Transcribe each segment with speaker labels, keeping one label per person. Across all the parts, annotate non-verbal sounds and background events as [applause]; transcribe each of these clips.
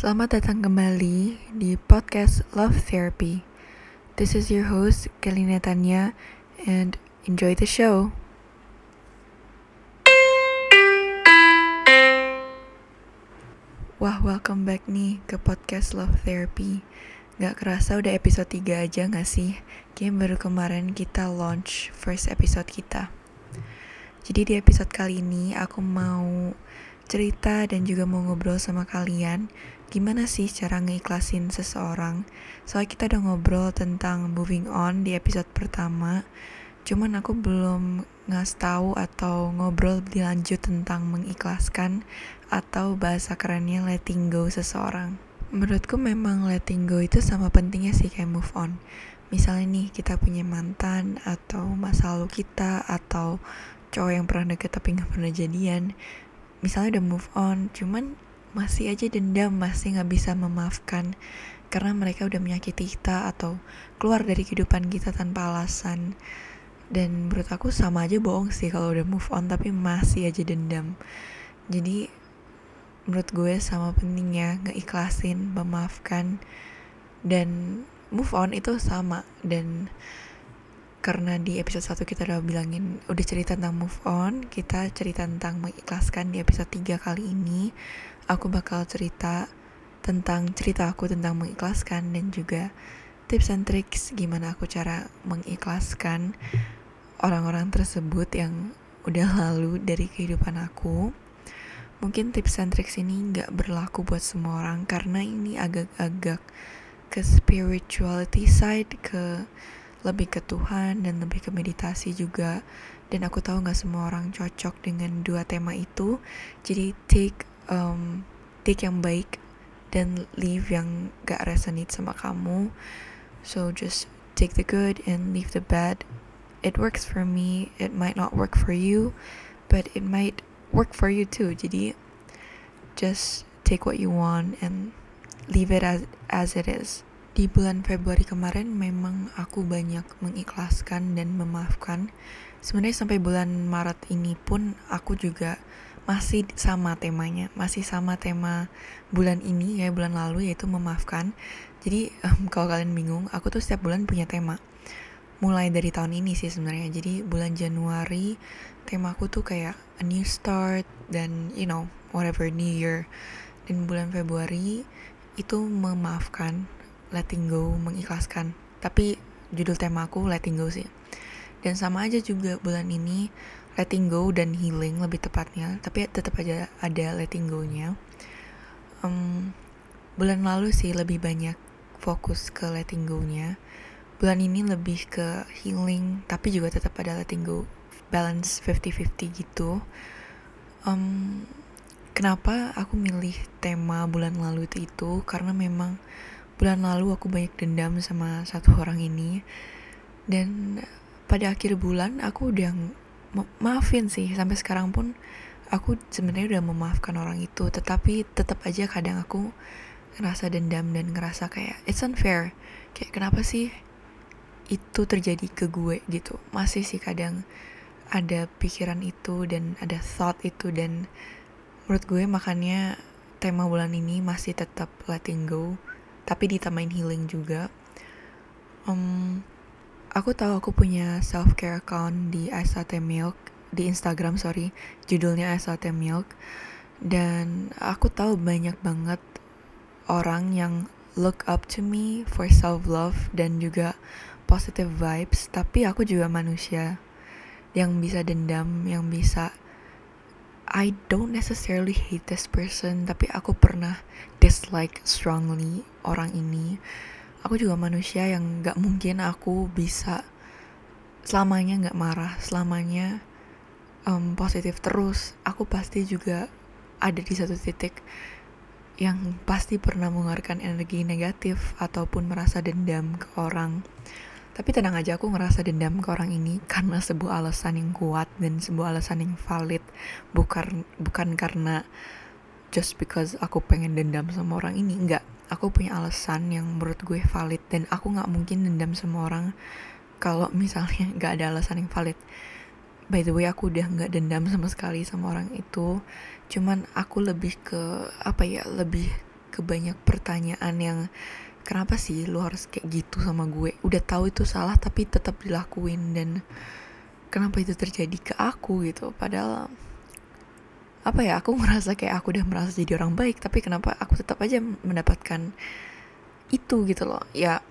Speaker 1: Selamat datang kembali di podcast Love Therapy. This is your host, Kelly Netanya, and enjoy the show. Wah, welcome back nih ke podcast Love Therapy. Gak kerasa udah episode 3 aja gak sih? Kayaknya baru kemarin kita launch first episode kita. Jadi di episode kali ini aku mau cerita dan juga mau ngobrol sama kalian gimana sih cara ngeikhlasin seseorang. Soalnya kita udah ngobrol tentang moving on di episode pertama, cuman aku belum ngasih tahu atau ngobrol dilanjut tentang mengikhlaskan atau bahasa kerennya letting go seseorang. Menurutku memang letting go itu sama pentingnya sih kayak move on. Misalnya nih kita punya mantan atau masa lalu kita atau cowok yang pernah deket tapi nggak pernah jadian. Misalnya udah move on, cuman masih aja dendam, masih nggak bisa memaafkan karena mereka udah menyakiti kita atau keluar dari kehidupan kita tanpa alasan. Dan menurut aku sama aja bohong sih kalau udah move on tapi masih aja dendam. Jadi menurut gue sama pentingnya ngeikhlasin memaafkan dan move on itu sama. Dan karena di episode 1 kita udah bilangin udah cerita tentang move on kita cerita tentang mengikhlaskan di episode 3 kali ini aku bakal cerita tentang cerita aku tentang mengikhlaskan dan juga tips and tricks gimana aku cara mengikhlaskan orang-orang tersebut yang udah lalu dari kehidupan aku. Mungkin tips and tricks ini nggak berlaku buat semua orang karena ini agak-agak ke spirituality side, ke lebih ke Tuhan dan lebih ke meditasi juga. Dan aku tahu nggak semua orang cocok dengan dua tema itu. Jadi take um, take yang baik dan leave yang gak resonate sama kamu. So just take the good and leave the bad it works for me it might not work for you but it might work for you too jadi just take what you want and leave it as as it is di bulan Februari kemarin memang aku banyak mengikhlaskan dan memaafkan. Sebenarnya sampai bulan Maret ini pun aku juga masih sama temanya masih sama tema bulan ini ya bulan lalu yaitu memaafkan. Jadi um, kalau kalian bingung aku tuh setiap bulan punya tema. Mulai dari tahun ini sih sebenarnya. Jadi bulan Januari temaku tuh kayak a new start dan you know whatever new year. Dan bulan Februari itu memaafkan letting go mengikhlaskan. Tapi judul temaku letting go sih. Dan sama aja juga bulan ini letting go dan healing lebih tepatnya tapi tetap aja ada letting go nya um, bulan lalu sih lebih banyak fokus ke letting go nya bulan ini lebih ke healing tapi juga tetap ada letting go balance 50-50 gitu. Um, kenapa aku milih tema bulan lalu itu itu? Karena memang bulan lalu aku banyak dendam sama satu orang ini. Dan pada akhir bulan aku udah ma maafin sih. Sampai sekarang pun aku sebenarnya udah memaafkan orang itu. Tetapi tetap aja kadang aku ngerasa dendam dan ngerasa kayak it's unfair. Kayak kenapa sih itu terjadi ke gue? Gitu. Masih sih kadang ada pikiran itu dan ada thought itu. Dan menurut gue makanya tema bulan ini masih tetap letting go tapi ditambahin healing juga. Um, aku tahu aku punya self care account di Asate Milk di Instagram sorry. Judulnya Asate Milk. Dan aku tahu banyak banget orang yang look up to me for self love dan juga positive vibes. Tapi aku juga manusia yang bisa dendam yang bisa I don't necessarily hate this person tapi aku pernah dislike strongly orang ini. Aku juga manusia yang gak mungkin aku bisa selamanya gak marah selamanya um, positif terus. Aku pasti juga ada di satu titik yang pasti pernah mengeluarkan energi negatif ataupun merasa dendam ke orang. Tapi tenang aja aku ngerasa dendam ke orang ini karena sebuah alasan yang kuat dan sebuah alasan yang valid. Bukan bukan karena just because aku pengen dendam sama orang ini. Enggak aku punya alasan yang menurut gue valid dan aku nggak mungkin dendam sama orang kalau misalnya [laughs] nggak ada alasan yang valid. By the way aku udah nggak dendam sama sekali sama orang itu. Cuman aku lebih ke apa ya lebih ke banyak pertanyaan yang kenapa sih lu harus kayak gitu sama gue? Udah tahu itu salah tapi tetap dilakuin dan kenapa itu terjadi ke aku gitu. Padahal apa ya aku merasa kayak aku udah merasa jadi orang baik tapi kenapa aku tetap aja mendapatkan itu gitu loh. Ya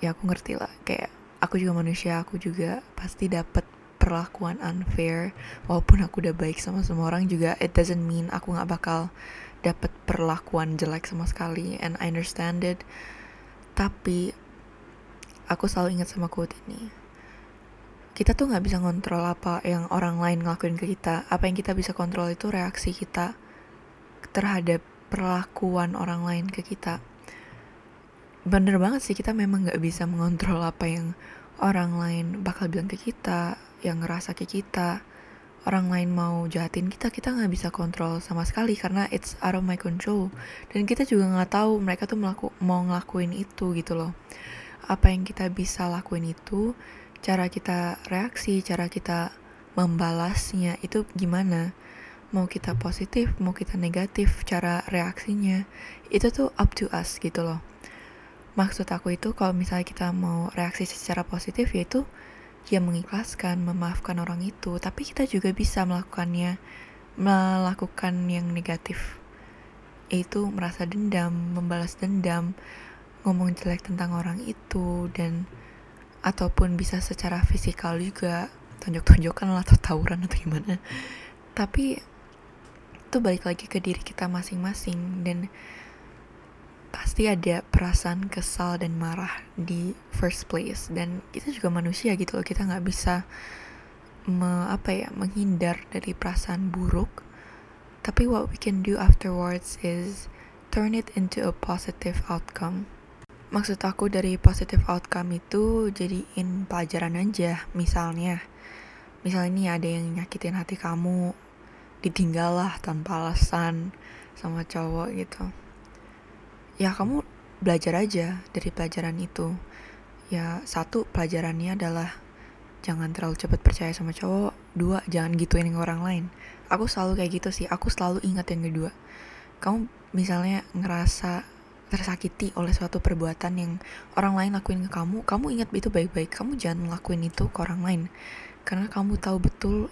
Speaker 1: ya aku ngerti lah. Kayak aku juga manusia aku juga pasti dapat perlakuan unfair. Walaupun aku udah baik sama semua orang juga it doesn't mean aku nggak bakal dapat perlakuan jelek sama sekali and I understand it. Tapi aku selalu ingat sama quote ini kita tuh nggak bisa kontrol apa yang orang lain ngelakuin ke kita. Apa yang kita bisa kontrol itu reaksi kita terhadap perlakuan orang lain ke kita. Bener banget sih kita memang nggak bisa mengontrol apa yang orang lain bakal bilang ke kita yang ngerasa ke kita. Orang lain mau jahatin kita kita nggak bisa kontrol sama sekali karena it's out of my control. Dan kita juga nggak tahu mereka tuh melaku mau ngelakuin itu gitu loh. Apa yang kita bisa lakuin itu cara kita reaksi cara kita membalasnya itu gimana? Mau kita positif mau kita negatif cara reaksinya itu tuh up to us gitu loh. Maksud aku itu kalau misalnya kita mau reaksi secara positif yaitu ya mengikhlaskan, memaafkan orang itu, tapi kita juga bisa melakukannya, melakukan yang negatif, yaitu merasa dendam, membalas dendam, ngomong jelek tentang orang itu, dan ataupun bisa secara fisikal juga, tonjok-tonjokan lah atau tawuran atau gimana. Tapi itu balik lagi ke diri kita masing-masing dan pasti ada perasaan kesal dan marah di first place. Dan kita juga manusia gitu loh kita nggak bisa me, apa ya menghindar dari perasaan buruk. Tapi what we can do afterwards is turn it into a positive outcome maksud aku dari positive outcome itu jadiin pelajaran aja misalnya. Misalnya ini ada yang nyakitin hati kamu ditinggal lah tanpa alasan sama cowok gitu. Ya kamu belajar aja dari pelajaran itu. Ya satu pelajarannya adalah jangan terlalu cepat percaya sama cowok. Dua jangan gituin orang lain. Aku selalu kayak gitu sih. Aku selalu ingat yang kedua. Kamu misalnya ngerasa tersakiti oleh suatu perbuatan yang orang lain lakuin ke kamu kamu ingat itu baik-baik. Kamu jangan ngelakuin itu ke orang lain. Karena kamu tahu betul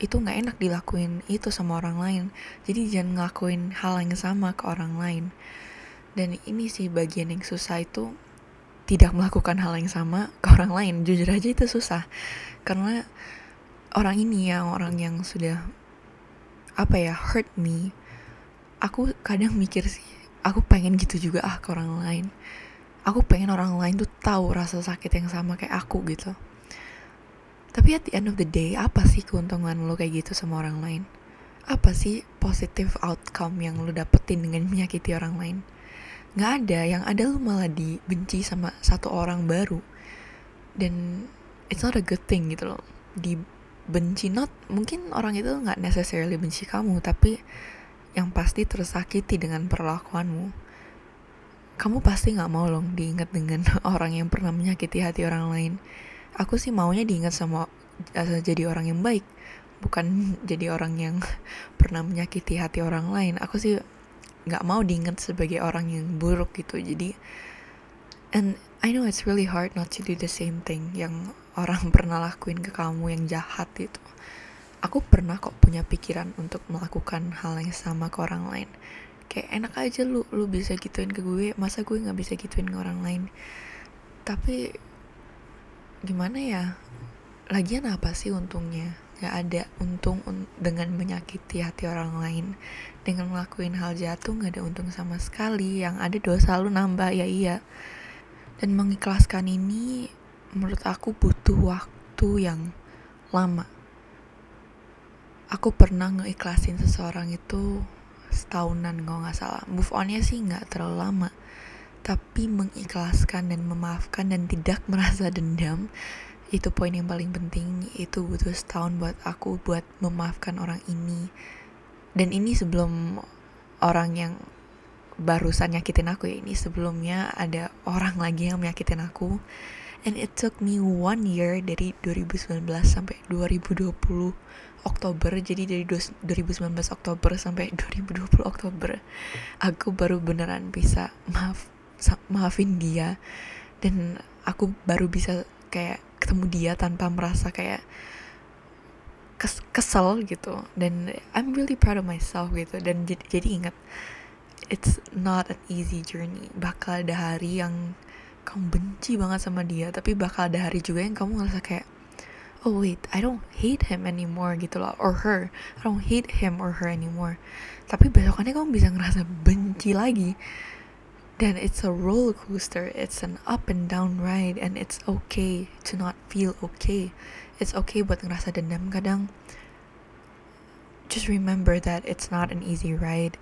Speaker 1: itu nggak enak dilakuin itu sama orang lain. Jadi jangan ngelakuin hal yang sama ke orang lain. Dan ini sih bagian yang susah itu tidak melakukan hal yang sama ke orang lain. Jujur aja itu susah. Karena orang ini ya orang yang sudah apa ya hurt me. Aku kadang mikir sih aku pengen gitu juga ah ke orang lain. Aku pengen orang lain tuh tahu rasa sakit yang sama kayak aku gitu. Tapi at the end of the day apa sih keuntungan lo kayak gitu sama orang lain? Apa sih positive outcome yang lo dapetin dengan menyakiti orang lain? Nggak ada yang ada lu malah dibenci sama satu orang baru. Dan it's not a good thing gitu loh. Dibenci not mungkin orang itu nggak necessarily benci kamu tapi yang pasti tersakiti dengan perlakuanmu. Kamu pasti nggak mau loh diingat dengan [laughs] orang yang pernah menyakiti hati orang lain. Aku sih maunya diingat sama uh, jadi orang yang baik bukan [laughs] jadi orang yang [laughs] pernah menyakiti hati orang lain. Aku sih nggak mau diingat sebagai orang yang buruk gitu. Jadi and I know it's really hard not to do the same thing yang orang pernah lakuin ke kamu yang jahat itu aku pernah kok punya pikiran untuk melakukan hal yang sama ke orang lain. Kayak enak aja lu lu bisa gituin ke gue masa gue nggak bisa gituin ke orang lain? Tapi gimana ya? Lagian apa sih untungnya? Gak ada untung un dengan menyakiti hati orang lain. Dengan ngelakuin hal jatuh gak ada untung sama sekali. Yang ada dosa lu nambah ya iya. Dan mengikhlaskan ini menurut aku butuh waktu yang lama aku pernah ngeikhlasin seseorang itu setahunan kalau nggak salah. Move onnya sih nggak terlalu lama. Tapi mengikhlaskan dan memaafkan dan tidak [laughs] merasa dendam itu poin yang paling penting. Itu butuh setahun buat aku buat memaafkan orang ini. Dan ini sebelum orang yang barusan nyakitin aku ya ini sebelumnya ada orang lagi yang meyakitin aku and it took me one year dari 2019 sampai 2020 Oktober. Jadi dari 2019 Oktober sampai 2020 Oktober aku baru beneran bisa maaf maafin dia. Dan aku baru bisa kayak ketemu dia tanpa merasa kayak kes kesel gitu. Dan I'm really proud of myself gitu. Dan jadi, jadi ingat it's not an easy journey. Bakal ada hari yang kamu benci banget sama dia tapi bakal ada hari juga yang kamu ngerasa kayak oh wait I don't hate him anymore gitu loh or her. I don't hate him or her anymore. Tapi besokannya kamu bisa ngerasa benci lagi. Dan it's a roller coaster it's an up and down ride and it's okay to not feel okay. It's okay buat ngerasa dendam kadang. Just remember that it's not an easy ride.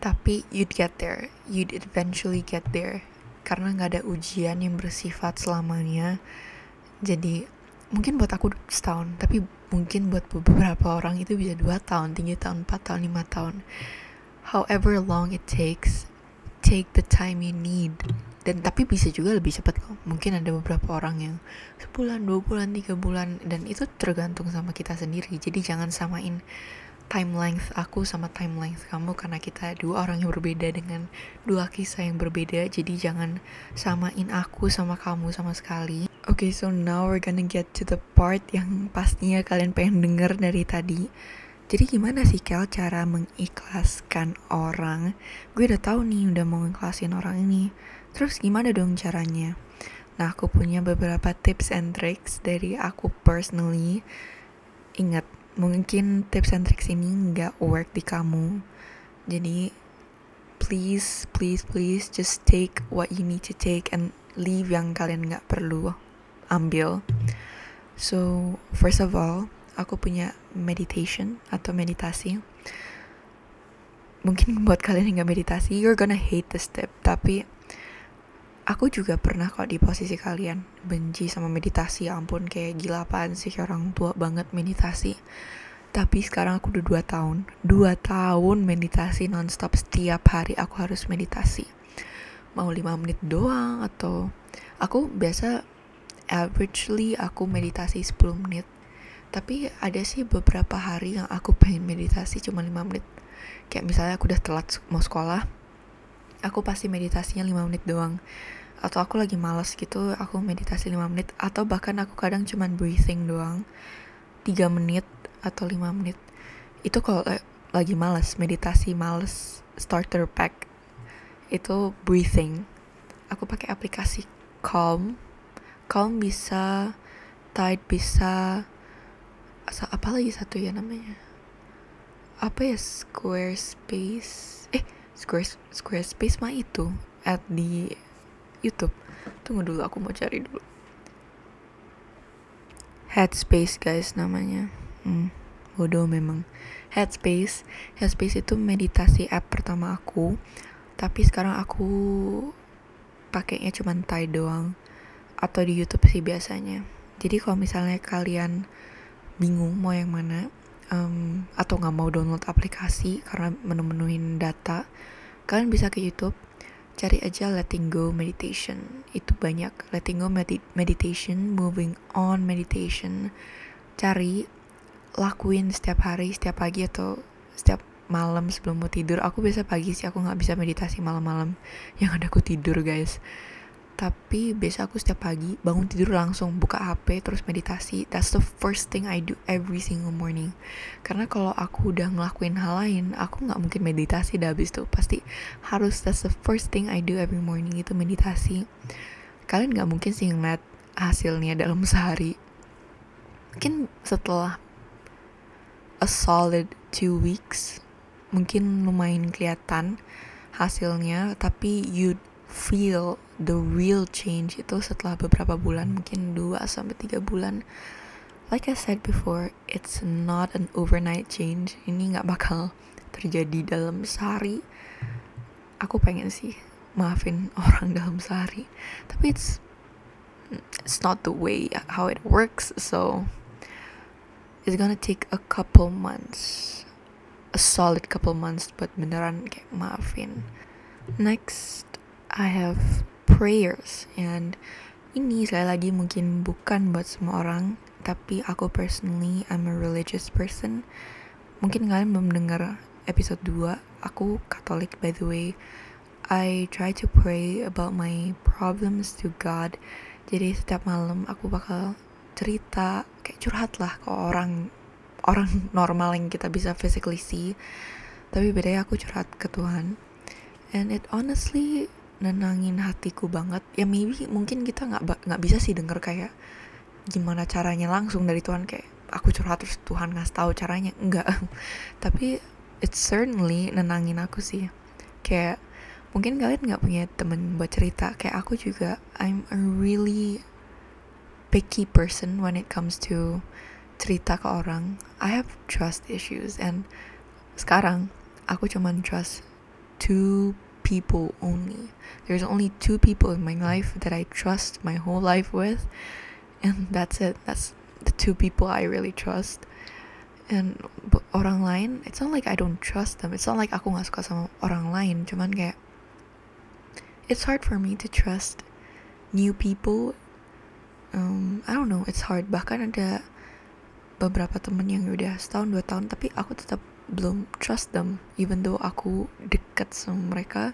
Speaker 1: Tapi you'd get there. You'd eventually get there karena nggak ada ujian yang bersifat selamanya. Jadi mungkin buat aku setahun tapi mungkin buat beberapa orang itu bisa dua tahun tiga tahun empat tahun lima tahun. However long it takes take the time you need. Dan tapi bisa juga lebih cepat kok. Mungkin ada beberapa orang yang sebulan dua bulan tiga bulan dan itu tergantung sama kita sendiri. Jadi jangan samain time aku sama time kamu karena kita dua orang yang berbeda dengan dua kisah yang berbeda jadi jangan samain aku sama kamu sama sekali Oke, okay, so now we're gonna get to the part yang pastinya kalian pengen denger dari tadi. Jadi gimana sih Kel cara mengikhlaskan orang? Gue udah tahu nih udah mau ngikhlasin orang ini. Terus gimana dong caranya? Nah, aku punya beberapa tips and tricks dari aku personally. Ingat, mungkin tips and tricks ini nggak work di kamu. Jadi please, please, please just take what you need to take and leave yang kalian nggak perlu ambil. So, first of all, aku punya meditation atau meditasi. Mungkin [laughs] buat kalian yang gak meditasi, you're gonna hate this step. Tapi aku juga pernah kok di posisi kalian benci sama meditasi. Ya ampun, kayak gila apaan sih orang tua banget meditasi. Tapi sekarang aku udah dua tahun, dua tahun meditasi nonstop setiap hari aku harus meditasi. Mau lima menit doang atau aku biasa averagely aku meditasi 10 menit tapi ada sih beberapa hari yang aku pengen meditasi cuma 5 menit kayak misalnya aku udah telat mau sekolah aku pasti meditasinya 5 menit doang atau aku lagi males gitu aku meditasi 5 menit atau bahkan aku kadang cuma breathing doang 3 menit atau 5 menit. Itu kalau lagi males meditasi males starter pack itu breathing. Aku pakai aplikasi Calm. Calm bisa Tide bisa apa lagi satu ya namanya? Apa ya Squarespace? Eh Square Squarespace mah itu at di YouTube. Tunggu dulu aku mau cari dulu. Headspace guys namanya. Hmm, bodoh memang. Headspace. Headspace itu meditasi app pertama aku. Tapi sekarang aku pakainya cuma Tide doang. Atau di YouTube sih biasanya. Jadi kalau misalnya kalian bingung mau yang mana um, atau nggak mau download aplikasi karena menu-menuin data, kalian bisa ke YouTube cari aja letting go meditation. Itu banyak. Letting go med meditation moving on meditation. Cari lakuin setiap hari setiap pagi atau setiap malam sebelum mau tidur. Aku biasa pagi sih aku nggak bisa meditasi malam-malam. Yang ada aku tidur guys tapi biasa aku setiap pagi bangun tidur langsung buka HP terus meditasi. That's the first thing I do every single morning. Karena kalau aku udah ngelakuin hal lain aku nggak mungkin meditasi dah habis tuh pasti harus that's the first thing I do every morning itu meditasi. Kalian nggak mungkin sih ngeliat hasilnya dalam [laughs] sehari. Mungkin setelah a solid two weeks mungkin lumayan kelihatan hasilnya tapi you feel the real change itu setelah beberapa bulan mungkin 2 sampai 3 bulan. Like I said before it's not an overnight change. Ini nggak bakal terjadi dalam sehari. Aku pengen sih maafin [laughs] orang dalam sehari. Tapi it's it's not the way how it works. So it's gonna take a couple months. A solid couple months buat beneran kayak maafin. Next I have prayers. And ini sekali lagi mungkin bukan buat semua orang tapi aku personally I'm a religious person. Mungkin kalian belum dengar episode 2 aku katolik by the way. I try to pray about my problems to God. Jadi setiap malam aku bakal cerita kayak curhat lah ke orang orang [laughs] normal yang kita bisa physically see. Tapi bedanya aku curhat ke Tuhan. And it honestly nenangin hatiku banget. Ya maybe mungkin kita nggak nggak bisa sih denger kayak gimana caranya langsung dari Tuhan kayak aku curhat terus Tuhan ngasih tahu caranya. Enggak [laughs] tapi it certainly nenangin aku sih. Kayak mungkin kalian nggak punya temen buat cerita kayak aku juga I'm a really picky person when it comes to cerita ke orang. I have trust issues and sekarang aku cuman trust two people only. There's only two people in my life that I trust my whole life with and that's it. That's the two people I really trust. And orang lain, it's not like I don't trust them. It's not like aku gak suka sama orang lain. Cuman kayak it's hard for me to trust new people um, I don't know it's hard bahkan ada beberapa temen yang udah setahun dua tahun tapi aku tetap belum trust them even though aku dekat sama mereka.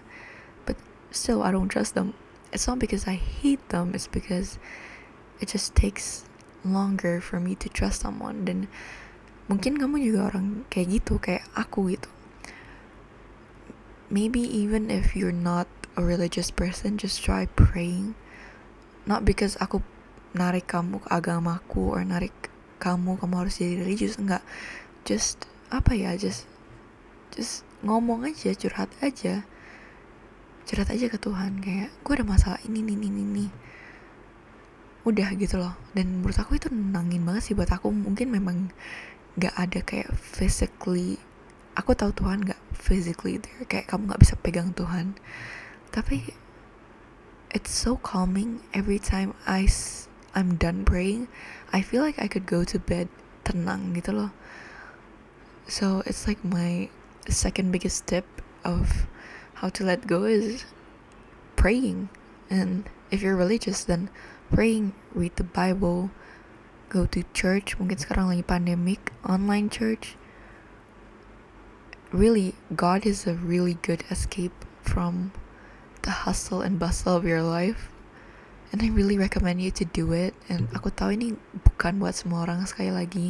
Speaker 1: But still I don't trust them. It's not because I hate them it's because it just takes longer for me to trust someone. Dan mungkin kamu juga orang kayak gitu kayak aku gitu. Maybe even if you're not a religious person just try praying. Not because aku narik kamu ke agamaku or narik kamu kamu harus jadi religius enggak. Just apa ya just just ngomong aja curhat aja. Curhat aja ke Tuhan kayak gue ada masalah ini ini ini ini. Udah gitu loh. Dan menurut aku itu nangin banget sih buat aku. Mungkin memang gak ada kayak physically aku tahu Tuhan gak physically there kayak kamu gak bisa pegang Tuhan. Tapi it's so calming. Every time I I'm done praying, I feel like I could go to bed tenang gitu loh. So it's like my second biggest tip of how to let go is praying. And if you're religious, then praying, read the Bible, go to church. Mungkin sekarang lagi pandemic, online church. Really, God is a really good escape from the hustle and bustle of your life and I really recommend you to do it and aku tahu ini bukan buat semua orang sekali lagi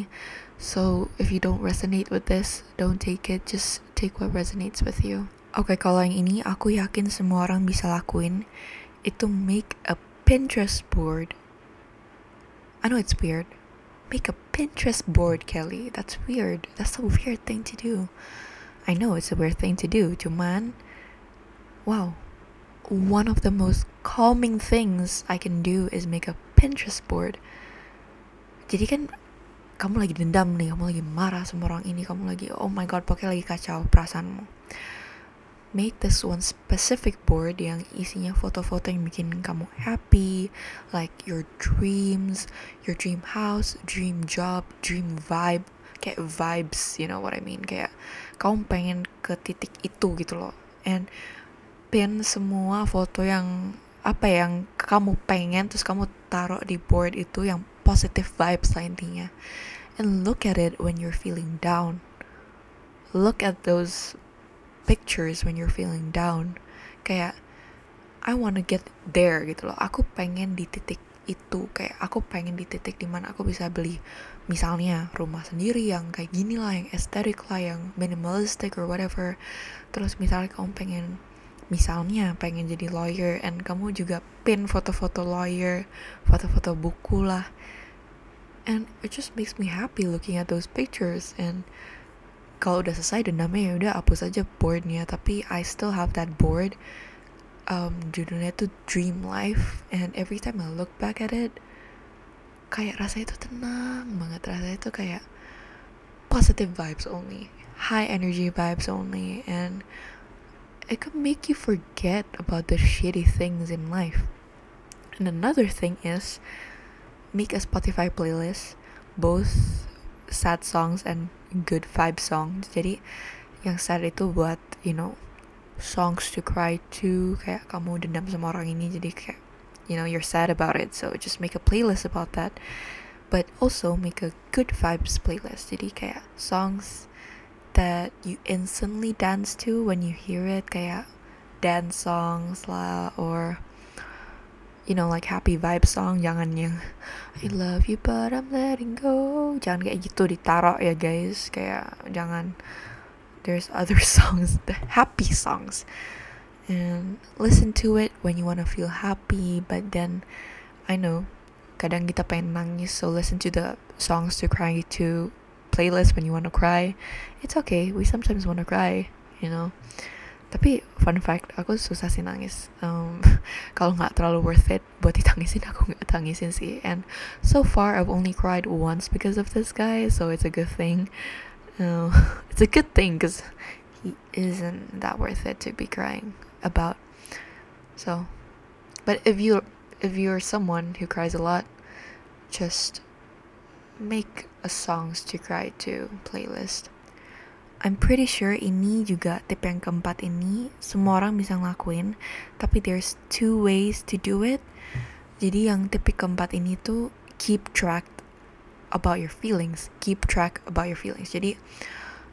Speaker 1: so if you don't resonate with this don't take it. Just take what resonates with you. Oke okay, kalau yang ini aku yakin semua orang bisa lakuin. Itu make a Pinterest board. I know it's weird. Make a Pinterest board Kelly. That's weird. That's a weird thing to do. I know it's a weird thing to do. Cuman wow. One of the most calming things I can do is make a Pinterest board. Jadi kan kamu lagi dendam nih, kamu lagi marah sama orang ini, kamu lagi oh my god, pokoknya lagi kacau perasaanmu. Make this one specific board yang isinya foto-foto yang bikin kamu happy, like your dreams, your dream house, dream job, dream vibe, kayak vibes, you know what I mean? Kayak kamu pengen ke titik itu gitu loh. And pin semua foto yang apa yang kamu pengen terus kamu taruh di board itu yang positive vibes lah intinya. And look at it when you're feeling down. Look at those pictures when you're feeling down. Kayak I wanna get there gitu loh. Aku pengen di titik itu. Kayak aku pengen di titik di mana aku bisa beli misalnya rumah sendiri yang kayak gini lah yang estetik lah yang minimalistic or whatever. Terus misalnya kamu pengen misalnya pengen jadi lawyer and kamu juga pin foto-foto lawyer foto-foto buku lah and it just makes me happy looking at those pictures. And kalau udah selesai dendamnya ya udah hapus aja boardnya. Tapi I still have that board. Um, judulnya tuh Dream Life. And every time I look back at it kayak rasanya itu tenang banget. Rasanya itu kayak positive vibes only. High energy vibes only. And it can make you forget about the shitty things in life. And another thing is make a Spotify playlist, both sad songs and good vibe songs. Jadi yang sad itu buat you know songs to cry to kayak kamu dendam sama orang ini jadi kayak you know you're sad about it. So just make a playlist about that. But also make a good vibes playlist. Jadi kayak songs that you instantly dance to when you hear it. Kayak dance songs lah or you know like happy vibe song jangan yang I love you but I'm letting go. Jangan kayak gitu ditaruh ya guys. Kayak jangan there's other [laughs] songs the happy songs. And listen to it when you wanna feel happy but then I know kadang kita pengen nangis so listen to the songs to cry to playlist when you wanna cry. It's okay we sometimes wanna cry you know tapi fun fact aku susah sih nangis. Um, [laughs] kalau nggak terlalu worth it buat ditangisin aku nggak tangisin sih. And so far I've only cried once because of this guy so it's a good thing. Uh, [laughs] it's a good thing because he isn't that worth it to be crying about. So but if you if you're someone who cries a lot just make a songs to cry to playlist I'm pretty sure ini juga tip yang keempat ini semua orang bisa ngelakuin, tapi there's two ways to do it. Jadi yang tip keempat ini tuh keep track about your feelings, keep track about your feelings. Jadi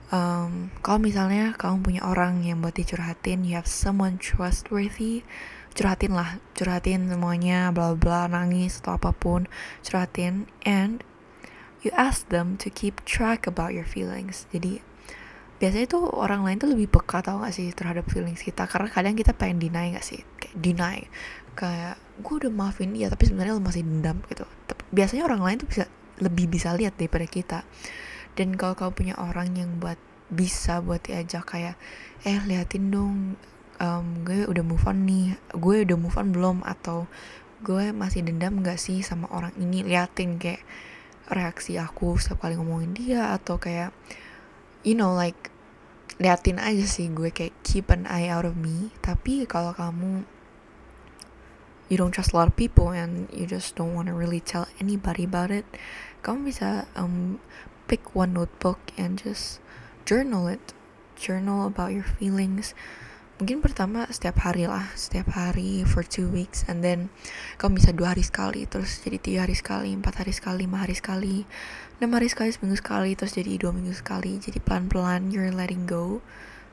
Speaker 1: um, kalau misalnya kamu punya orang yang buat dicurhatin, you have someone trustworthy, curhatin lah, curhatin semuanya, bla bla, nangis atau apa pun, curhatin, and you ask them to keep track about your feelings. Jadi biasanya tuh orang lain tuh lebih peka tau gak sih terhadap feelings kita? Karena kadang kita pengen deny gak sih? Kayak deny. Kayak gue udah maafin dia tapi sebenarnya lo masih dendam gitu. Biasanya orang lain tuh bisa lebih bisa lihat daripada kita. Dan kalau kau punya orang yang buat bisa buat diajak kayak eh liatin dong um, gue udah move on nih gue udah move on belum? Atau gue masih dendam gak sih sama orang ini? Liatin kayak reaksi aku setiap kali ngomongin dia atau kayak you know like liatin aja sih gue kayak keep an eye out of me. Tapi kalau kamu you don't trust a lot of people and you just don't want to really tell anybody about it kamu bisa um, pick one notebook and just journal it. Journal about your feelings mungkin pertama setiap hari lah setiap hari for two weeks and then kamu bisa dua hari sekali terus jadi tiga hari sekali empat hari sekali lima hari sekali enam hari sekali seminggu sekali terus jadi dua minggu sekali jadi pelan pelan you're letting go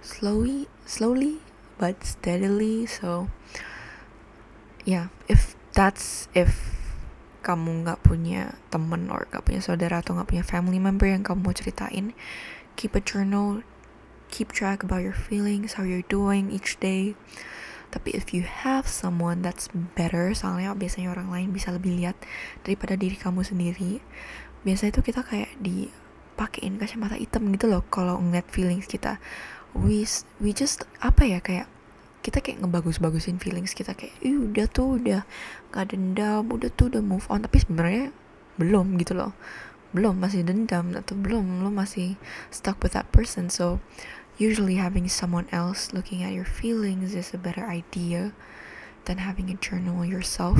Speaker 1: slowly slowly but steadily so yeah if that's if kamu nggak punya temen or nggak punya saudara atau nggak punya family member yang kamu mau ceritain keep a journal keep track about your feelings, how you're doing each day. Tapi if you have someone that's better, soalnya biasanya orang lain bisa lebih lihat daripada diri kamu sendiri. Biasanya itu kita kayak dipakein kacamata hitam gitu loh kalau ngeliat feelings kita. We we just apa ya kayak kita kayak ngebagus-bagusin feelings kita kayak Ih, udah tuh udah gak dendam udah tuh udah move on tapi sebenarnya belum gitu loh belum masih dendam atau belum lo masih stuck with that person so usually having someone else looking at your feelings is a better idea than having a journal yourself.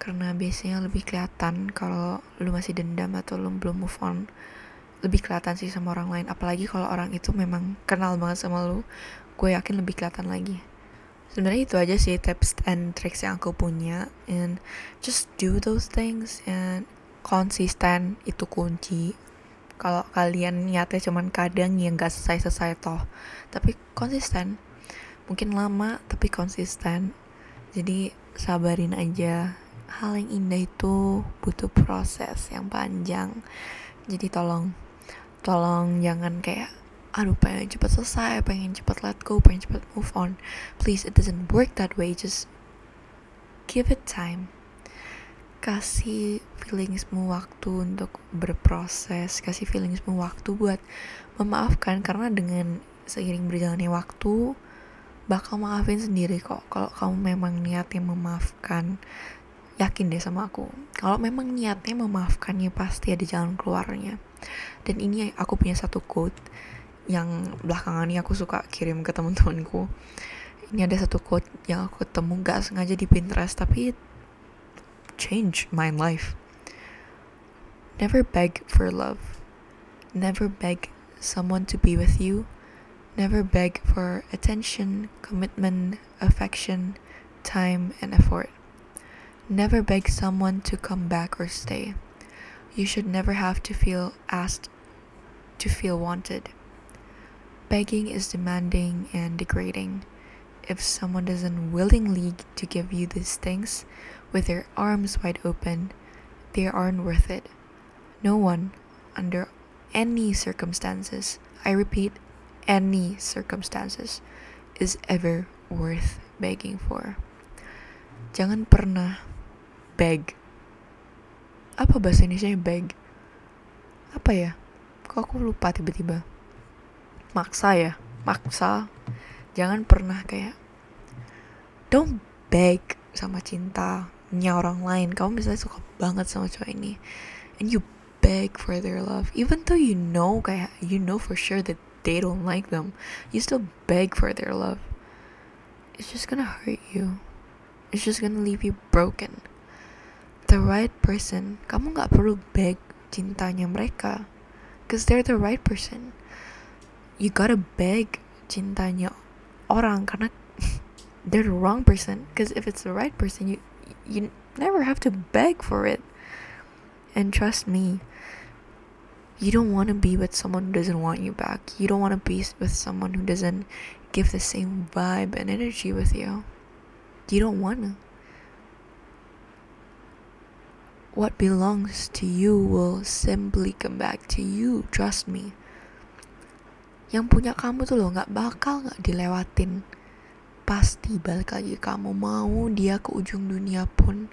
Speaker 1: Karena biasanya lebih kelihatan kalau lu masih dendam atau lu belum move on. Lebih kelihatan sih sama orang lain. Apalagi kalau orang itu memang kenal banget sama lu gue yakin lebih kelihatan lagi. Sebenarnya itu aja sih tips and tricks yang aku punya. And just do those things and konsisten itu kunci kalau kalian niatnya cuman kadang yang gak selesai-selesai toh. Tapi konsisten. Mungkin lama tapi konsisten. Jadi sabarin aja. Hal yang indah itu butuh proses yang panjang. Jadi tolong tolong jangan kayak aduh pengen cepet selesai pengen cepet let go pengen cepet move on. Please it doesn't work that way. Just give it time kasih feelingsmu waktu untuk berproses kasih feelingsmu waktu buat memaafkan karena dengan seiring berjalannya waktu bakal maafin sendiri kok. Kalau kamu memang niatnya memaafkan yakin deh sama aku. Kalau memang niatnya memaafkan ya pasti ada jalan keluarnya. Dan ini aku punya satu quote yang belakangan ini aku suka kirim ke teman-temanku ini ada satu quote yang aku ketemu gak sengaja di Pinterest tapi change my life. Never beg for love. Never beg someone to be with you. Never beg for attention, commitment, affection, time, and effort. Never beg someone to come back or stay. You should never have to feel asked to feel wanted. Begging is demanding and degrading. If someone doesn't willingly to give you these things with their arms wide open, they aren't worth it. No one, under any circumstances, I repeat, any circumstances, is ever worth begging for. Jangan pernah beg. Apa bahasa Indonesia beg? Apa ya? Kok aku lupa tiba-tiba? Maksa ya? Maksa. Jangan pernah kayak don't beg sama cintanya orang lain. Kamu misalnya suka banget sama cowok ini and you beg for their love even though you know kayak you know for sure that they don't like them you still beg for their love. It's just gonna hurt you. It's just gonna leave you broken. The right person kamu nggak perlu beg cintanya mereka cause they're the right person. You gotta beg cintanya orang karena [laughs] they're the wrong person because if it's the right person you you never have to beg for it and trust me you don't want to be with someone who doesn't want you back. You don't want to be with someone who doesn't give the same vibe and energy with you. You don't want to. What belongs to you will simply come back to you. Trust me. Yang punya kamu tuh loh nggak bakal nggak dilewatin. Pasti balik lagi kamu mau dia ke ujung dunia pun.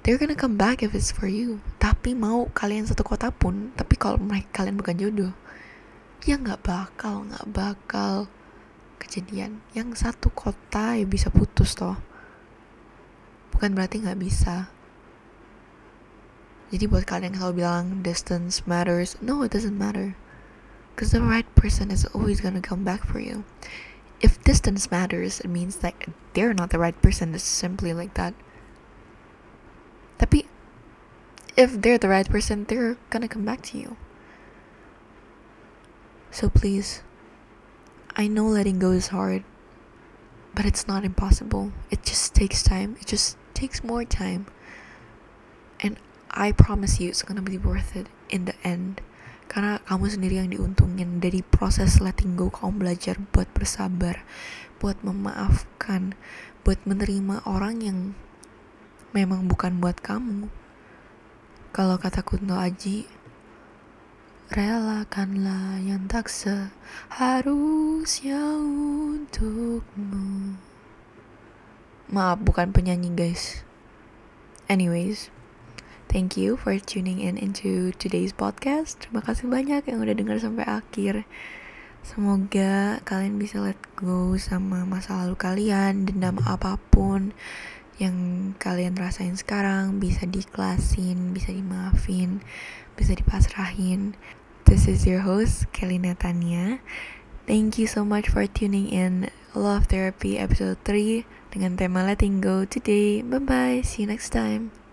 Speaker 1: They're gonna come back if it's for you. Tapi mau kalian satu kota pun tapi kalau mereka kalian bukan jodoh ya nggak bakal nggak bakal kejadian. Yang satu kota ya bisa putus toh. Bukan berarti nggak bisa. Jadi buat kalian yang selalu bilang distance matters no it doesn't matter because the right person is always gonna come back for you if distance matters it means that they're not the right person it's simply like that Tapi if they're the right person, they're gonna come back to you. So please, I know letting go is hard, but it's not impossible. It just takes time. It just takes more time. And I promise you it's gonna be worth it in the end. Karena kamu sendiri yang diuntungin dari proses letting go kamu belajar buat bersabar, buat memaafkan, buat menerima orang yang memang bukan buat kamu. Kalau kata Kunto Aji, relakanlah yang tak seharusnya untukmu. Maaf, bukan penyanyi guys. Anyways, thank you for tuning in into today's podcast. Terima kasih banyak yang udah dengar sampai akhir. Semoga kalian bisa let go sama masa lalu kalian, dendam apa pun yang kalian rasain sekarang bisa diklasin, bisa dimaafin, bisa dipasrahin. This is your host, Kelly Natania. Thank you so much for tuning in Love Therapy episode 3 dengan tema Letting Go today. Bye bye, see you next time.